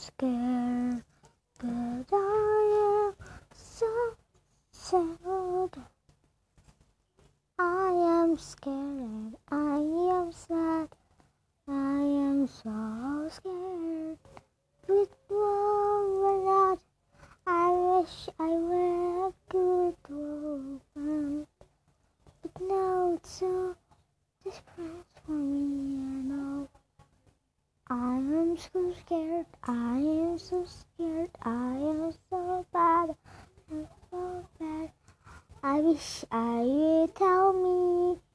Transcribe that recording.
scared, but I am so sad. I am scared, I am sad, I am so scared. One not, I wish I were a good woman, but now it's so desperate for me, I know. I am so scared, I am so scared, I am so bad, I'm so bad. I wish I would tell me.